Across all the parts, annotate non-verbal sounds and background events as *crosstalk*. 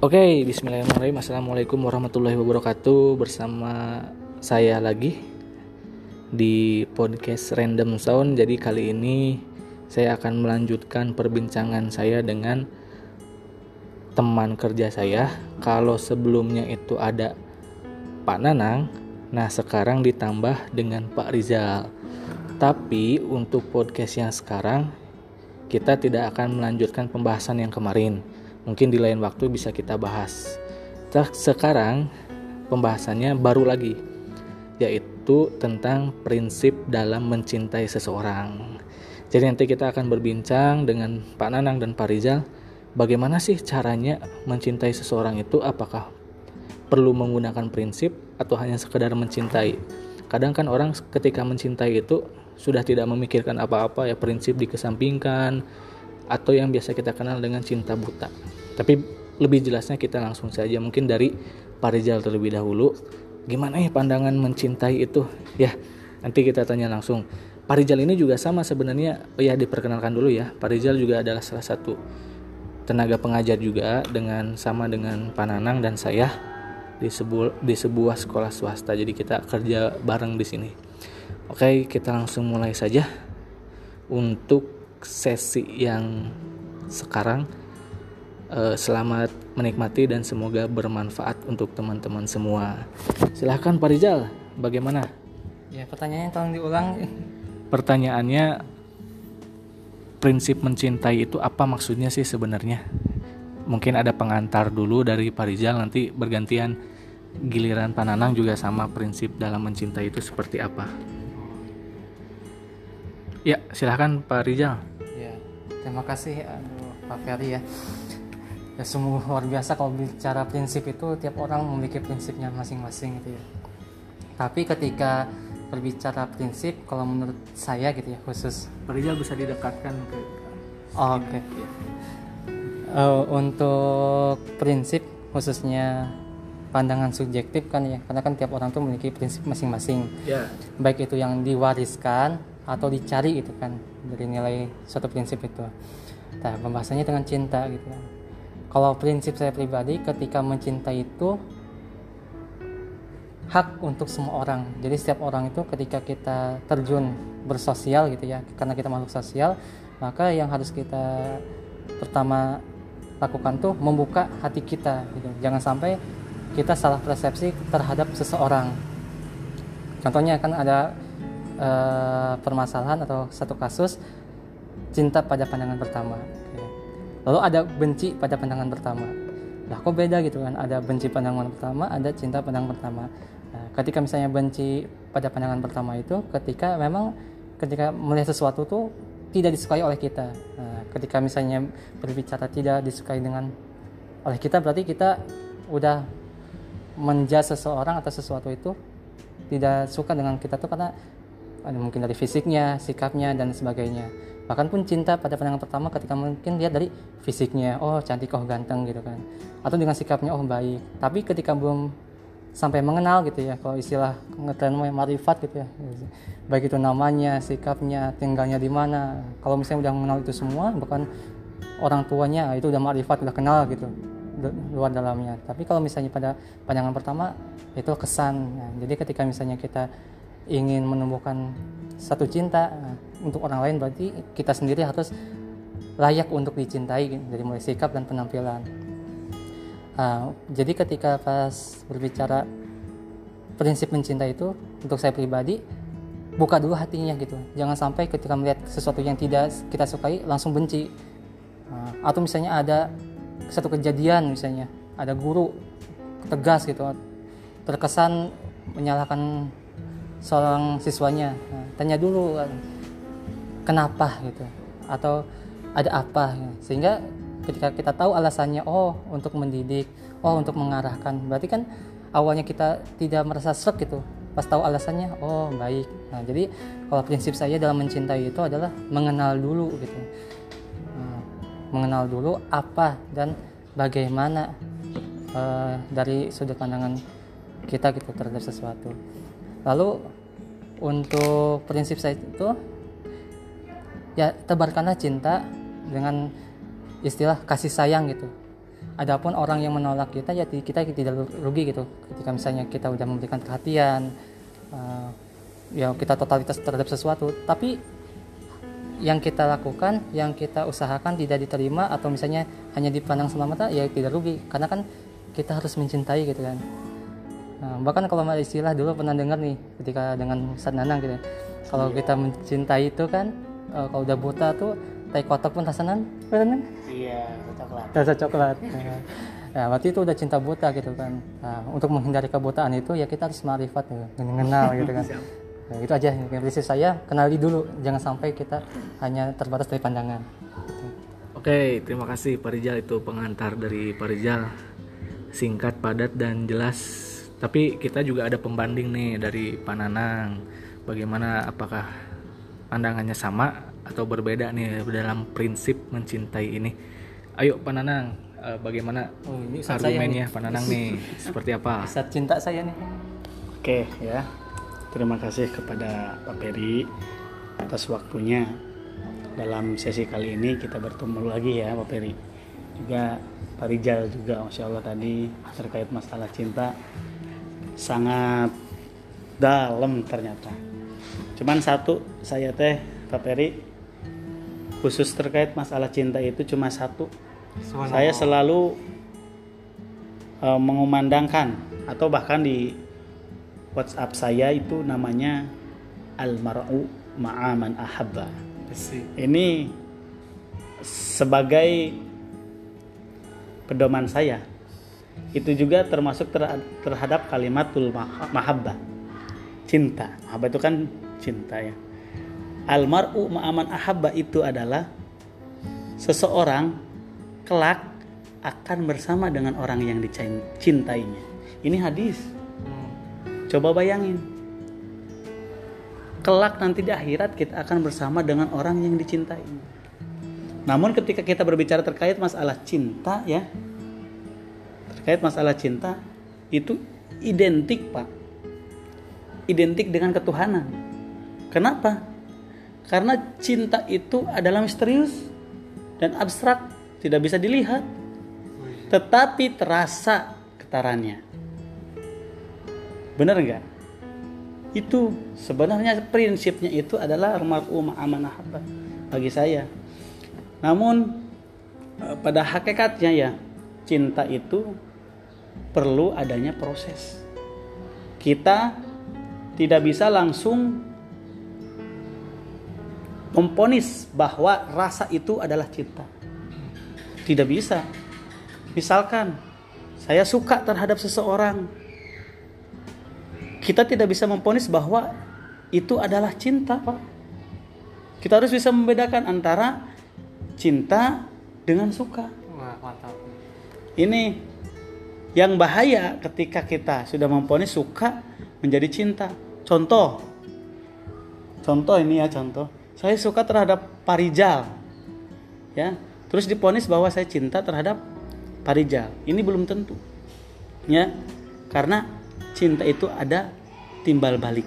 Oke, okay, bismillahirrahmanirrahim. Assalamualaikum warahmatullahi wabarakatuh. Bersama saya lagi di podcast Random Sound. Jadi kali ini saya akan melanjutkan perbincangan saya dengan teman kerja saya. Kalau sebelumnya itu ada Pak Nanang, nah sekarang ditambah dengan Pak Rizal. Tapi untuk podcast yang sekarang kita tidak akan melanjutkan pembahasan yang kemarin Mungkin di lain waktu bisa kita bahas. Sekarang pembahasannya baru lagi, yaitu tentang prinsip dalam mencintai seseorang. Jadi nanti kita akan berbincang dengan Pak Nanang dan Pak Rizal bagaimana sih caranya mencintai seseorang itu apakah perlu menggunakan prinsip atau hanya sekedar mencintai. Kadang kan orang ketika mencintai itu sudah tidak memikirkan apa-apa ya prinsip dikesampingkan atau yang biasa kita kenal dengan cinta buta. Tapi lebih jelasnya kita langsung saja mungkin dari Pak Rizal terlebih dahulu. Gimana ya pandangan mencintai itu? Ya, nanti kita tanya langsung. Pak Rizal ini juga sama sebenarnya. Oh ya diperkenalkan dulu ya. Pak Rizal juga adalah salah satu tenaga pengajar juga dengan sama dengan Pak Nanang dan saya di sebuah di sebuah sekolah swasta. Jadi kita kerja bareng di sini. Oke, kita langsung mulai saja untuk sesi yang sekarang uh, selamat menikmati dan semoga bermanfaat untuk teman-teman semua. Silahkan Pak Rizal, bagaimana? Ya pertanyaannya tolong diulang. Pertanyaannya prinsip mencintai itu apa maksudnya sih sebenarnya? Mungkin ada pengantar dulu dari Pak Rizal nanti bergantian giliran Pananang juga sama prinsip dalam mencintai itu seperti apa? Ya, silahkan Pak Rizal. Ya, terima kasih aduh, Pak Ferry ya. Ya sungguh luar biasa kalau bicara prinsip itu tiap orang memiliki prinsipnya masing-masing gitu ya. Tapi ketika berbicara prinsip, kalau menurut saya gitu ya khusus. Rizal bisa didekatkan ke. Oh, Oke. Okay. Uh, untuk prinsip khususnya pandangan subjektif kan ya karena kan tiap orang tuh memiliki prinsip masing-masing yeah. baik itu yang diwariskan atau dicari gitu kan dari nilai suatu prinsip itu. Nah, pembahasannya dengan cinta gitu. Kalau prinsip saya pribadi ketika mencintai itu hak untuk semua orang. Jadi setiap orang itu ketika kita terjun bersosial gitu ya, karena kita makhluk sosial, maka yang harus kita pertama lakukan tuh membuka hati kita gitu. Jangan sampai kita salah persepsi terhadap seseorang. Contohnya kan ada uh, permasalahan atau satu kasus cinta pada pandangan pertama lalu ada benci pada pandangan pertama. Lah kok beda gitu kan? Ada benci pandangan pertama ada cinta pandangan pertama. Nah, ketika misalnya benci pada pandangan pertama itu ketika memang ketika melihat sesuatu tuh tidak disukai oleh kita. Nah, ketika misalnya berbicara tidak disukai dengan oleh kita berarti kita udah menjudge seseorang atau sesuatu itu tidak suka dengan kita tuh karena ada mungkin dari fisiknya, sikapnya dan sebagainya. Bahkan pun cinta pada pandangan pertama ketika mungkin lihat dari fisiknya, oh cantik, oh ganteng gitu kan. Atau dengan sikapnya, oh baik. Tapi ketika belum sampai mengenal gitu ya, kalau istilah ngetren marifat gitu ya. Baik itu namanya, sikapnya, tinggalnya di mana. Kalau misalnya udah mengenal itu semua, bahkan orang tuanya itu udah marifat, udah kenal gitu luar dalamnya. Tapi kalau misalnya pada pandangan pertama itu kesan. Nah, jadi ketika misalnya kita ingin menumbuhkan satu cinta nah, untuk orang lain berarti kita sendiri harus layak untuk dicintai dari mulai sikap dan penampilan. Uh, jadi ketika pas berbicara prinsip mencintai itu untuk saya pribadi buka dulu hatinya gitu. Jangan sampai ketika melihat sesuatu yang tidak kita sukai langsung benci. Uh, atau misalnya ada satu kejadian misalnya ada guru tegas gitu terkesan menyalahkan seorang siswanya. Nah, tanya dulu kan kenapa gitu? Atau ada apa gitu. sehingga ketika kita tahu alasannya oh untuk mendidik oh untuk mengarahkan. Berarti kan awalnya kita tidak merasa serak gitu. Pas tahu alasannya oh baik. Nah jadi kalau prinsip saya dalam mencintai itu adalah mengenal dulu gitu. Nah, mengenal dulu apa dan bagaimana uh, dari sudut pandangan kita gitu terhadap sesuatu lalu untuk prinsip saya itu ya tebarkanlah cinta dengan istilah kasih sayang gitu. Adapun orang yang menolak kita ya kita tidak rugi gitu. Ketika misalnya kita udah memberikan perhatian uh, ya kita totalitas terhadap sesuatu. Tapi yang kita lakukan yang kita usahakan tidak diterima atau misalnya hanya dipandang sebelah mata ya tidak rugi. Karena kan kita harus mencintai gitu kan nah, bahkan kalau ada istilah dulu pernah dengar nih ketika dengan Ustadz Nanang gitu kalau iya. kita mencintai itu kan uh, kalau udah buta tuh tai kotak pun rasanan benar iya coklat. Rasa coklat *laughs* nah, ya berarti itu udah cinta buta gitu kan. Nah, untuk menghindari kebutaan itu ya kita harus marifat gitu, mengenal gitu kan. Nah, itu aja. Yang prinsip saya kenali dulu. Jangan sampai kita hanya terbatas dari pandangan. Oke, terima kasih Pak Rijal. Itu pengantar dari Pak Rijal. Singkat, padat dan jelas. Tapi kita juga ada pembanding nih dari Pak Nanang. Bagaimana apakah pandangannya sama atau berbeda nih dalam prinsip mencintai ini. Ayo Pak Nanang, uh, bagaimana oh, ini argumennya Pak Nanang nih? *laughs* Seperti apa? Saat cinta saya nih. Oke ya, terima kasih kepada Pak Peri atas waktunya dalam sesi kali ini kita bertemu lagi ya Pak Peri. Juga Pak Rijal juga Masya Allah tadi terkait masalah cinta sangat dalam ternyata. Cuman satu saya teh Pak Peri khusus terkait masalah cinta itu cuma satu. Saya selalu uh, mengumandangkan atau bahkan di WhatsApp saya itu namanya almaru ma'aman ahabba. Ini sebagai pedoman saya itu juga termasuk terhadap kalimatul mahabbah cinta mahabbah itu kan cinta ya almaru ma'aman ahabba itu adalah seseorang kelak akan bersama dengan orang yang dicintainya. Ini hadis. Coba bayangin. Kelak nanti di akhirat kita akan bersama dengan orang yang dicintai. Namun ketika kita berbicara terkait masalah cinta ya, terkait masalah cinta itu identik pak, identik dengan ketuhanan. Kenapa? Karena cinta itu adalah misterius dan abstrak, tidak bisa dilihat. Tetapi terasa getarannya. Benar nggak? Itu sebenarnya prinsipnya itu adalah mar'u amanah bagi saya. Namun eh, pada hakikatnya ya cinta itu perlu adanya proses. Kita tidak bisa langsung memponis bahwa rasa itu adalah cinta. Tidak bisa. Misalkan saya suka terhadap seseorang. Kita tidak bisa memponis bahwa itu adalah cinta, Pak. Kita harus bisa membedakan antara cinta dengan suka. Wah, mantap. Ini yang bahaya ketika kita sudah memponis suka menjadi cinta. Contoh. Contoh ini ya contoh. Saya suka terhadap Parijal. Ya terus diponis bahwa saya cinta terhadap Parijal. Ini belum tentu. Ya karena cinta itu ada timbal balik.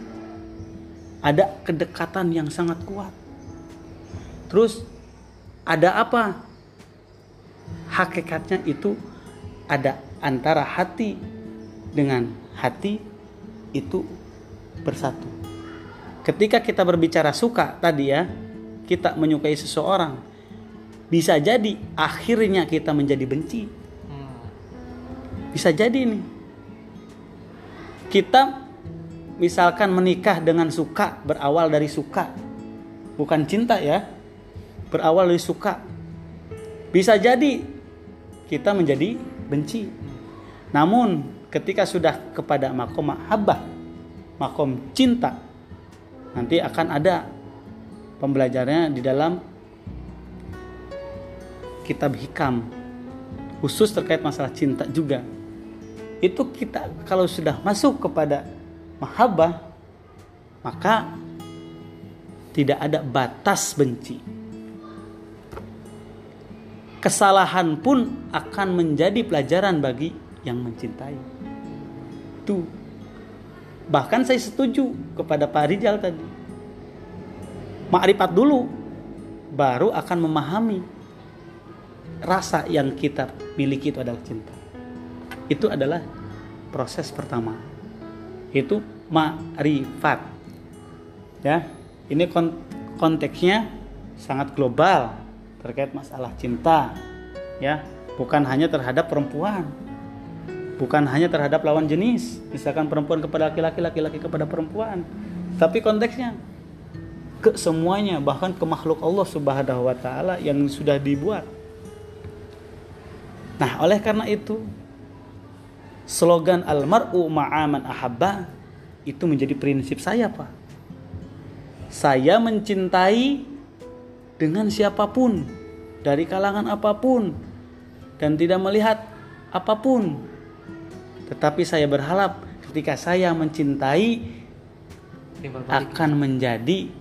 Ada kedekatan yang sangat kuat. Terus ada apa? Hakikatnya itu ada antara hati dengan hati itu bersatu ketika kita berbicara suka tadi ya, kita menyukai seseorang, bisa jadi akhirnya kita menjadi benci. Bisa jadi nih. Kita misalkan menikah dengan suka, berawal dari suka. Bukan cinta ya. Berawal dari suka. Bisa jadi kita menjadi benci. Namun ketika sudah kepada makom mahabbah, makom cinta, nanti akan ada pembelajarannya di dalam kitab hikam khusus terkait masalah cinta juga. Itu kita kalau sudah masuk kepada mahabbah maka tidak ada batas benci. Kesalahan pun akan menjadi pelajaran bagi yang mencintai itu Bahkan saya setuju kepada Pak Rijal tadi. Makrifat dulu baru akan memahami. rasa yang kita miliki itu adalah cinta. Itu adalah proses pertama. Itu ma'rifat. Ya, ini konteksnya sangat global terkait masalah cinta. Ya, bukan hanya terhadap perempuan. Bukan hanya terhadap lawan jenis, misalkan perempuan kepada laki-laki, laki-laki kepada perempuan. Tapi konteksnya ke semuanya, bahkan ke makhluk Allah Subhanahu wa taala yang sudah dibuat. Nah, oleh karena itu slogan almar'u ma'aman ahabba itu menjadi prinsip saya, Pak. Saya mencintai dengan siapa pun, dari kalangan apa pun dan tidak melihat apa pun. Tetapi saya berharap ketika saya mencintai akan menjadi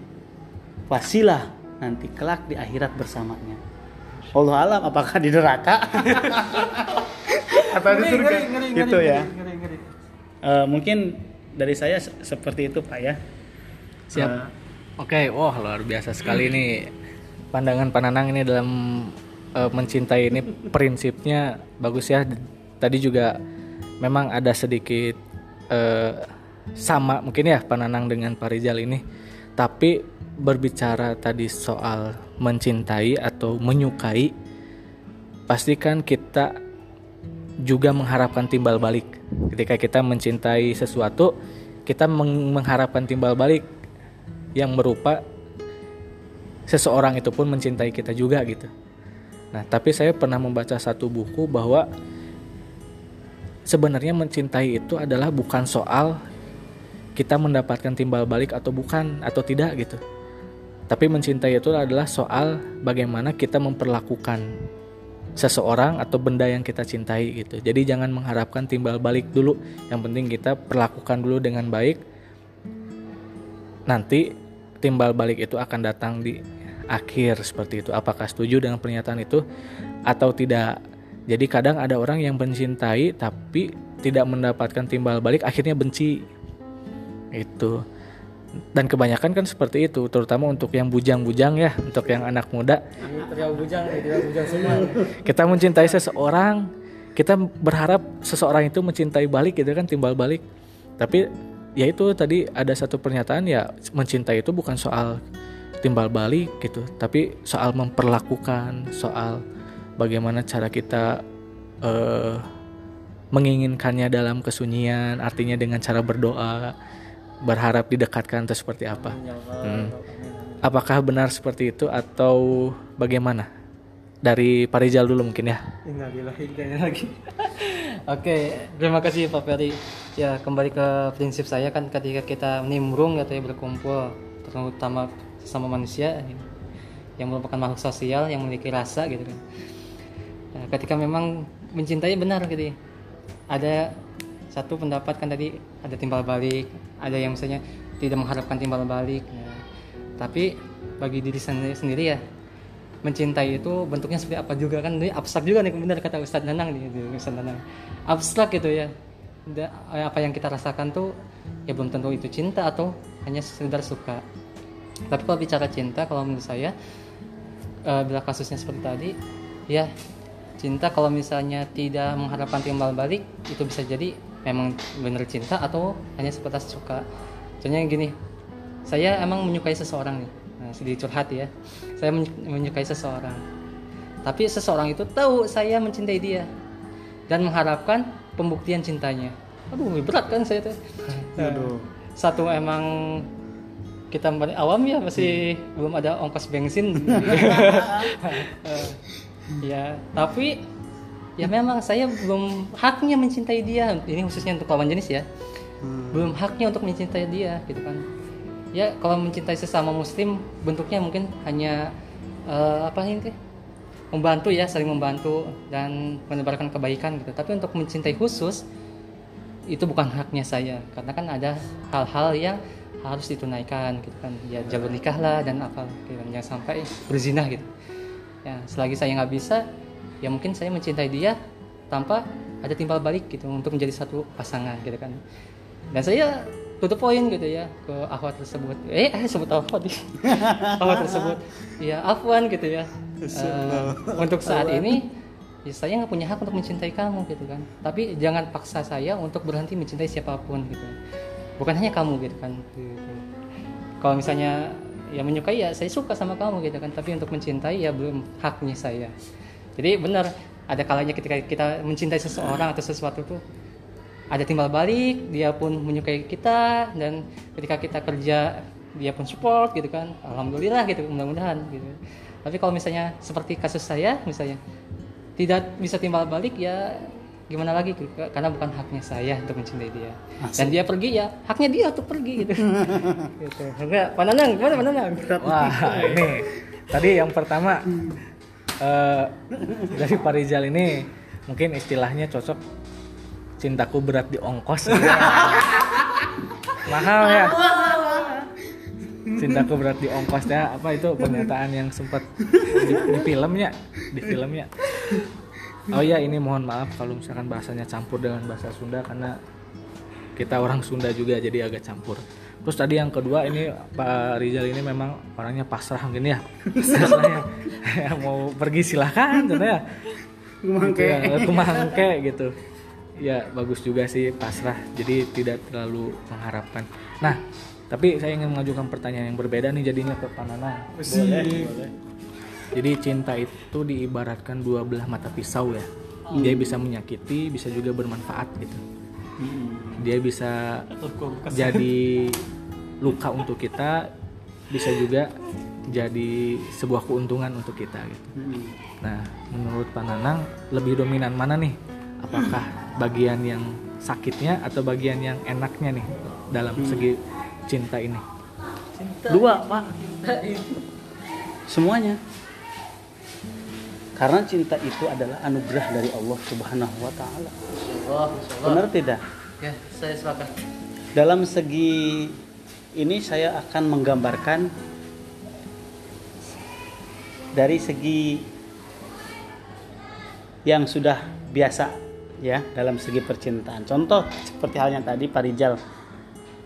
wasilah nanti kelak di akhirat bersamanya. Allah alam apakah di neraka? *laughs* Atau di surga? gitu ya. Uh, mungkin dari saya seperti itu pak ya. Siap. Uh, oke okay. wah luar biasa sekali nih. Pandangan pananang ini dalam uh, mencintai ini prinsipnya bagus ya. Tadi juga memang ada sedikit uh, sama mungkin ya pananang dengan Pak Rizal ini tapi berbicara tadi soal mencintai atau menyukai, pastikan kita juga mengharapkan timbal balik. Ketika kita mencintai sesuatu, kita mengharapkan timbal balik yang berupa seseorang itu pun mencintai kita juga gitu. Nah, tapi saya pernah membaca satu buku bahwa sebenarnya mencintai itu adalah bukan soal kita mendapatkan timbal balik atau bukan atau tidak gitu tapi mencintai itu adalah soal bagaimana kita memperlakukan seseorang atau benda yang kita cintai gitu. Jadi jangan mengharapkan timbal balik dulu. Yang penting kita perlakukan dulu dengan baik. Nanti timbal balik itu akan datang di akhir seperti itu. Apakah setuju dengan pernyataan itu atau tidak? Jadi kadang ada orang yang mencintai tapi tidak mendapatkan timbal balik akhirnya benci. Itu dan kebanyakan kan seperti itu terutama untuk yang bujang-bujang ya untuk yang anak muda bujang, bujang semua. kita mencintai seseorang kita berharap seseorang itu mencintai balik gitu kan timbal balik tapi ya itu tadi ada satu pernyataan ya mencintai itu bukan soal timbal balik gitu tapi soal memperlakukan soal bagaimana cara kita uh, menginginkannya dalam kesunyian artinya dengan cara berdoa berharap didekatkan atau seperti apa? Hmm. Apakah benar seperti itu atau bagaimana? Dari Pak Rizal dulu mungkin ya. lagi. *laughs* Oke, terima kasih Pak Ferry. Ya kembali ke prinsip saya kan ketika kita nimbrung atau ya berkumpul, terutama sama manusia yang merupakan makhluk sosial yang memiliki rasa gitu kan. Nah, ketika memang mencintai benar gitu, ya. ada satu pendapat kan tadi ada timbal balik ada yang misalnya tidak mengharapkan timbal balik ya. tapi bagi diri sendiri, sendiri ya mencintai itu bentuknya seperti apa juga kan ini abstrak juga nih benar kata Ustadz Nanang nih Ustadz Nanang abstrak gitu ya apa yang kita rasakan tuh ya belum tentu itu cinta atau hanya sekedar suka tapi kalau bicara cinta kalau menurut saya uh, bila kasusnya seperti tadi ya cinta kalau misalnya tidak mengharapkan timbal balik itu bisa jadi memang benar cinta atau hanya sebatas suka. Contohnya gini saya emang menyukai seseorang nih. Nah, sedikit curhat ya. Saya menyukai seseorang. Tapi seseorang itu tahu saya mencintai dia dan mengharapkan pembuktian cintanya. Aduh berat kan saya tuh aduh. satu emang kita awam ya masih hmm. belum ada ongkos bensin *laughs* *laughs* *laughs* ya tapi ya memang saya belum haknya mencintai dia. Ini khususnya untuk lawan jenis ya. Hmm. belum haknya untuk mencintai dia gitu kan. Ya kalau mencintai sesama muslim bentuknya mungkin hanya uh, apa ini membantu ya saling membantu dan menebarkan kebaikan gitu. Tapi untuk mencintai khusus itu bukan haknya saya. Karena kan ada hal-hal yang harus ditunaikan gitu kan. Ya jalur nikah lah dan apa gitu jangan sampai berzinah gitu ya selagi saya nggak bisa ya mungkin saya mencintai dia tanpa ada timbal balik gitu untuk menjadi satu pasangan gitu kan. Dan saya tutup poin gitu ya ke akhwat tersebut. Eh eh sebut akhwat akhwat *laughs* tersebut. Ya afwan gitu ya. Uh, untuk saat ini ya saya nggak punya hak untuk mencintai kamu gitu kan. Tapi jangan paksa saya untuk berhenti mencintai siapa pun gitu. Bukan hanya kamu gitu kan. Gitu. kalau misalnya ya menyukai ya saya suka sama kamu gitu kan. Tapi untuk mencintai ya belum haknya saya. Jadi benar ada kalanya ketika kita mencintai seseorang atau sesuatu tuh ada timbal balik dia pun menyukai kita dan ketika kita kerja dia pun support gitu kan. Alhamdulillah gitu mudah-mudahan gitu. Tapi kalau misalnya seperti kasus saya misalnya tidak bisa timbal balik ya gimana lagi karena bukan haknya saya untuk mencintai dia. Masuk. dan dia pergi ya haknya dia untuk pergi gitu. *laughs* Gitu. Pananang gimana pananang wah ini. Tadi yang pertama uh, dari Pak Rizal ini mungkin istilahnya cocok cintaku berat di ongkos. *laughs* Mahal ya? Cintaku berat di ongkosnya apa itu pernyataan yang sempat di, di filmnya? Di filmnya oh ya ini mohon maaf kalau misalkan bahasanya campur dengan bahasa Sunda karena kita orang Sunda juga jadi agak campur. Terus tadi yang kedua ini Pak Rizal ini memang orangnya pasrah mungkin ya. Pasrahnya. *laughs* Mau pergi silahkan gitu ya. Kumangke. Gitu, kumangke gitu. Ya bagus juga sih pasrah. Jadi tidak terlalu mengharapkan. Nah tapi saya ingin mengajukan pertanyaan yang berbeda nih jadinya ke Pak Nana. Boleh, boleh. Jadi cinta itu diibaratkan dua belah mata pisau ya. Hmm. Dia bisa menyakiti, bisa juga bermanfaat gitu. Hmm. Dia bisa jadi *laughs* luka untuk kita, bisa juga jadi sebuah keuntungan untuk kita gitu. Hmm. Nah, menurut Pak Nanang lebih dominan mana nih? Apakah *laughs* bagian yang sakitnya atau bagian yang enaknya nih dalam hmm. segi cinta ini? Cinta. Dua, Pak. Semuanya. Karena cinta itu adalah anugerah dari Allah Subhanahu wa taala. Benar tidak? Ya, saya sepakat. Dalam segi ini saya akan menggambarkan dari segi yang sudah biasa ya dalam segi percintaan. Contoh seperti halnya tadi Pak Rijal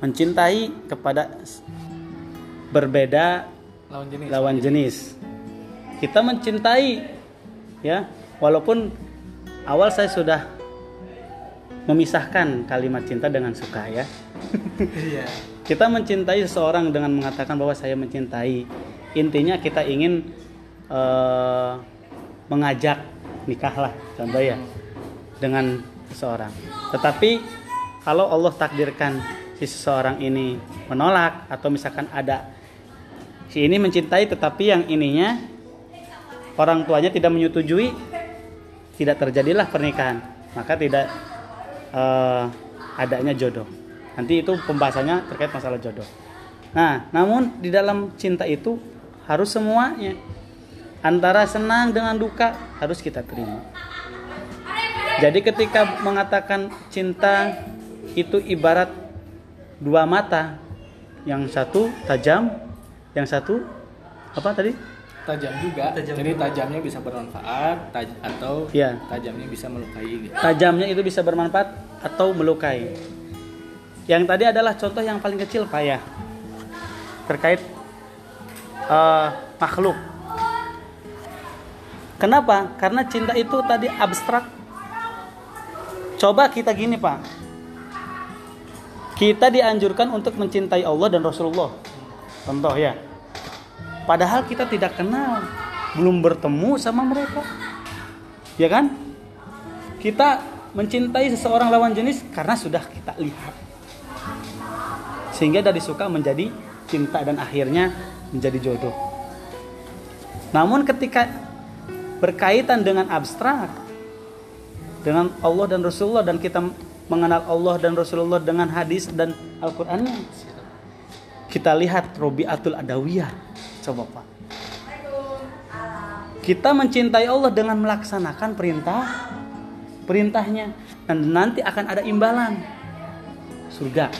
mencintai kepada berbeda lawan jenis. Lawan jenis. Kita mencintai ya, walaupun awal saya sudah memisahkan kalimat cinta dengan suka ya. Iya. kita mencintai seseorang dengan mengatakan bahwa saya mencintai. Intinya kita ingin uh, mengajak nikah lah contoh ya dengan seseorang. Tetapi kalau Allah takdirkan si seseorang ini menolak atau misalkan ada si ini mencintai tetapi yang ininya orang tuanya tidak menyetujui tidak terjadilah pernikahan. Maka tidak uh, adanya jodoh. Nanti itu pembahasannya terkait masalah jodoh. Nah namun di dalam cinta itu harus semuanya antara senang dengan duka harus kita terima. Jadi ketika mengatakan cinta itu ibarat dua mata yang satu tajam yang satu apa tadi tajam juga tajam jadi juga. tajamnya bisa bermanfaat taj atau ya. tajamnya bisa melukai gitu. tajamnya itu bisa bermanfaat atau melukai yang tadi adalah contoh yang paling kecil pak ya terkait uh, makhluk kenapa karena cinta itu tadi abstrak coba kita gini pak kita dianjurkan untuk mencintai Allah dan Rasulullah. Contoh ya. Padahal kita tidak kenal, belum bertemu sama mereka. Ya kan? Kita mencintai seseorang lawan jenis karena sudah kita lihat. Sehingga dari suka menjadi cinta dan akhirnya menjadi jodoh. Namun ketika berkaitan dengan abstrak dengan Allah dan Rasulullah dan kita mengenal Allah dan Rasulullah dengan hadis dan Al-Qur'annya. Kita lihat Robiatul Adawiyah. Coba Pak. Kita mencintai Allah dengan melaksanakan perintah perintahnya dan nanti akan ada imbalan surga.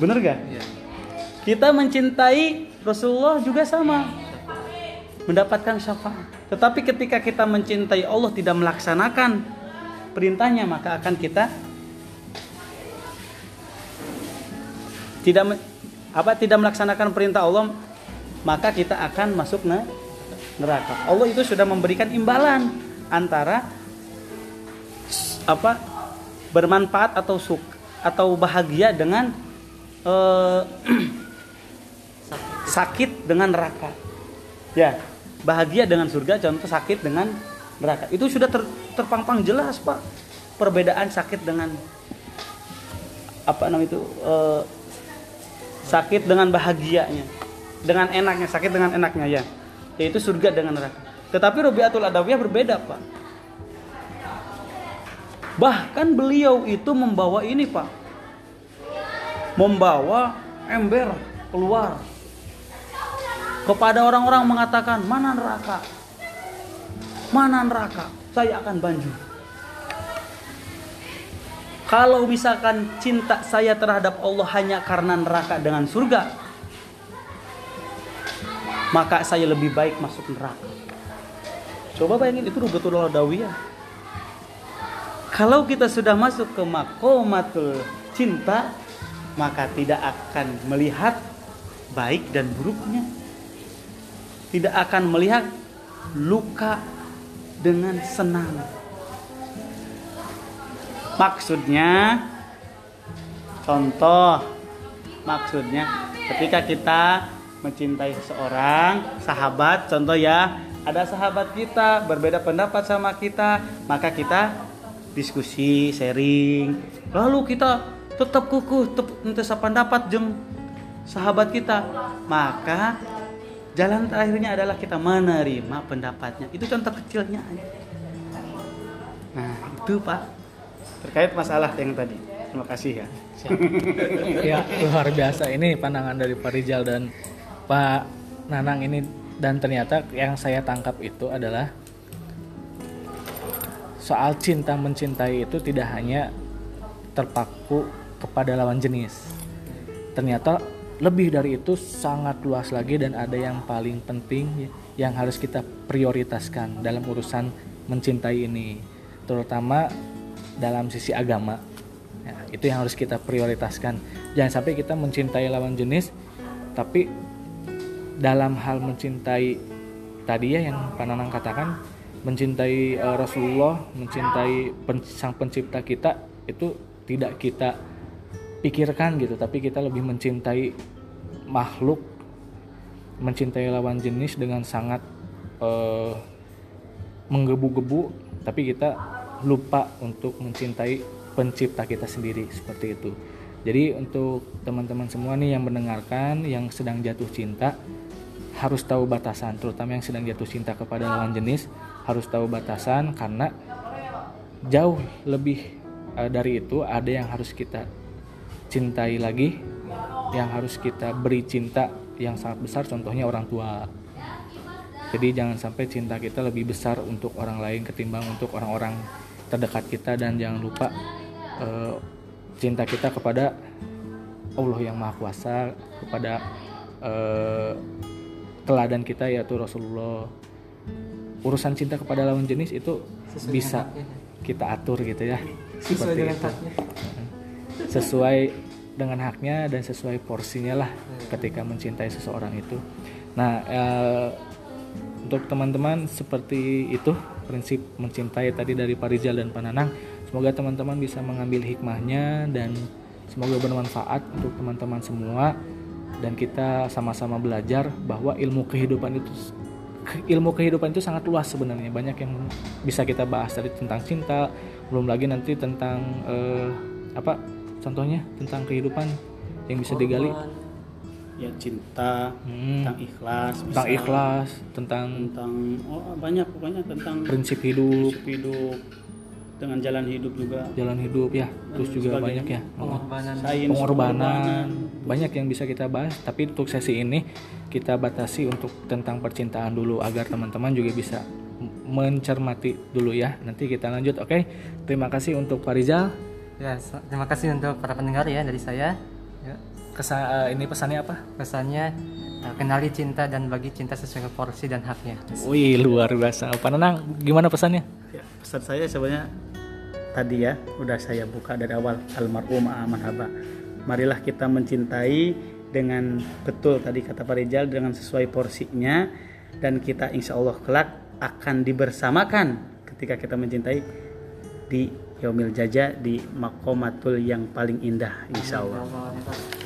Bener gak? Iya. Kita mencintai Rasulullah juga sama mendapatkan syafaat. Tetapi ketika kita mencintai Allah tidak melaksanakan perintahnya maka akan kita tidak apa tidak melaksanakan perintah Allah maka kita akan masuk neraka. Allah itu sudah memberikan imbalan antara apa bermanfaat atau suk atau bahagia dengan eh, *clears throat* sakit dengan neraka. Ya, bahagia dengan surga contoh sakit dengan neraka. Itu sudah ter, terpampang jelas, Pak. Perbedaan sakit dengan apa namanya itu eh, sakit dengan bahagianya dengan enaknya sakit dengan enaknya ya. Yaitu surga dengan neraka. Tetapi Rubiatul Adawiyah berbeda pak. Bahkan beliau itu membawa ini pak. Membawa ember keluar. Kepada orang-orang mengatakan mana neraka? Mana neraka? Saya akan banjir kalau misalkan cinta saya terhadap Allah hanya karena neraka dengan surga, maka saya lebih baik masuk neraka. Coba bayangin itu Rubatul Dawiyah. Kalau kita sudah masuk ke makomatul cinta, maka tidak akan melihat baik dan buruknya. Tidak akan melihat luka dengan senang Maksudnya contoh maksudnya ketika kita mencintai seseorang sahabat contoh ya ada sahabat kita berbeda pendapat sama kita maka kita diskusi sharing. Lalu kita tetap kukuh tetap pendapat jeng sahabat kita. Maka jalan terakhirnya adalah kita menerima pendapatnya. Itu contoh kecilnya nah itu pak terkait masalah yang tadi. Terima kasih ya. *laughs* ya luar biasa ini pandangan dari Pak Rizal dan Pak Nanang ini dan ternyata yang saya tangkap itu adalah soal cinta mencintai itu tidak hanya terpaku kepada lawan jenis. Ternyata lebih dari itu sangat luas lagi dan ada yang paling penting yang harus kita prioritaskan dalam urusan mencintai ini. Terutama dalam sisi agama. Ya, itu yang harus kita prioritaskan. Jangan sampai kita mencintai lawan jenis tapi dalam hal mencintai tadi ya yang Pananang katakan mencintai uh, Rasulullah mencintai pen, sang pencipta kita itu tidak kita pikirkan gitu tapi kita lebih mencintai makhluk mencintai lawan jenis dengan sangat uh, menggebu-gebu tapi kita lupa untuk mencintai pencipta kita sendiri seperti itu. Jadi untuk teman-teman semua nih yang mendengarkan yang sedang jatuh cinta harus tahu batasan, terutama yang sedang jatuh cinta kepada lawan jenis harus tahu batasan karena jauh lebih uh, dari itu ada yang harus kita cintai lagi, yang harus kita beri cinta yang sangat besar contohnya orang tua. Jadi jangan sampai cinta kita lebih besar untuk orang lain ketimbang untuk orang-orang terdekat kita dan jangan lupa uh, cinta kita kepada Allah yang Maha Kuasa kepada uh, teladan kita yaitu Rasulullah. Urusan cinta kepada lawan jenis itu sesuai bisa kita atur gitu ya. Sesuai dengan itu. haknya. Sesuai dengan haknya dan sesuai porsinya lah hmm. ketika mencintai seseorang itu. Nah uh, untuk teman-teman seperti itu prinsip mencintai tadi dari Pak Rizal dan Pak Nanang. Semoga teman-teman bisa mengambil hikmahnya dan semoga bermanfaat untuk teman-teman semua. Dan kita sama-sama belajar bahwa ilmu kehidupan itu ilmu kehidupan itu sangat luas sebenarnya. Banyak yang bisa kita bahas tadi tentang cinta belum lagi nanti tentang eh, apa contohnya tentang kehidupan yang bisa digali ya cinta hmm. tentang ikhlas tentang bisa, ikhlas tentang tentang oh banyak pokoknya tentang prinsip hidup. prinsip hidup dengan jalan hidup juga. Jalan hidup ya. Terus juga banyak ya pengorbanan. Sains, pengorbanan. Banyak yang bisa kita bahas tapi untuk sesi ini kita batasi untuk tentang percintaan dulu agar teman-teman juga bisa mencermati dulu ya. Nanti kita lanjut oke? Terima kasih untuk Pak Rizal ya terima kasih untuk para pendengar ya dari saya. Ya kesan uh, ini pesannya apa? Pesannya uh, kenali cinta dan bagi cinta sesuai porsi dan haknya. Wih luar biasa. Pak Nenang, gimana pesannya? Ya, pesan saya sebenarnya tadi ya udah saya buka dari awal almarhum aman haba. Marilah kita mencintai dengan betul tadi kata Pak Rizal dengan sesuai porsinya dan kita insya Allah kelak akan dibersamakan ketika kita mencintai di Yaumil Jaja di makomatul yang paling indah insya Allah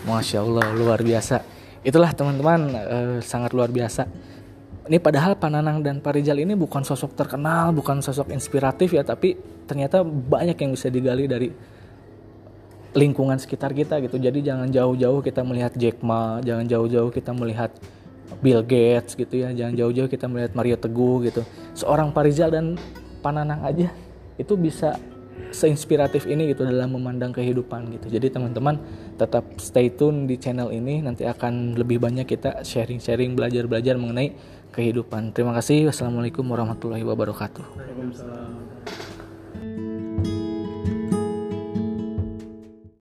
Masya Allah luar biasa itulah teman-teman eh, sangat luar biasa ini padahal Pananang dan Parijal ini bukan sosok terkenal bukan sosok inspiratif ya tapi ternyata banyak yang bisa digali dari lingkungan sekitar kita gitu. Jadi jangan jauh-jauh kita melihat Jack Ma, jangan jauh-jauh kita melihat Bill Gates gitu ya, jangan jauh-jauh kita melihat Mario Teguh gitu. Seorang Parizal dan Pananang aja itu bisa seinspiratif ini gitu dalam memandang kehidupan gitu. Jadi teman-teman tetap stay tune di channel ini nanti akan lebih banyak kita sharing-sharing belajar-belajar mengenai kehidupan. Terima kasih. Wassalamualaikum warahmatullahi wabarakatuh. Waalaikumsalam